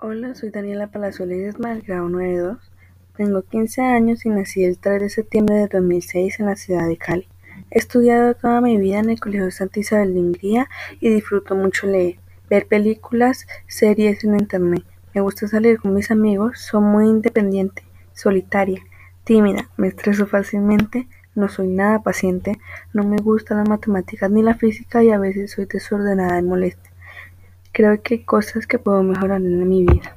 Hola, soy Daniela Palazuelos Ledesma del grado 92. Tengo 15 años y nací el 3 de septiembre de 2006 en la ciudad de Cali. He estudiado toda mi vida en el Colegio Santa Isabel de Hungría y disfruto mucho leer, ver películas, series en internet. Me gusta salir con mis amigos, soy muy independiente, solitaria, tímida, me estreso fácilmente, no soy nada paciente, no me gustan las matemáticas ni la física y a veces soy desordenada y molesta. Creo que hay cosas que puedo mejorar en mi vida.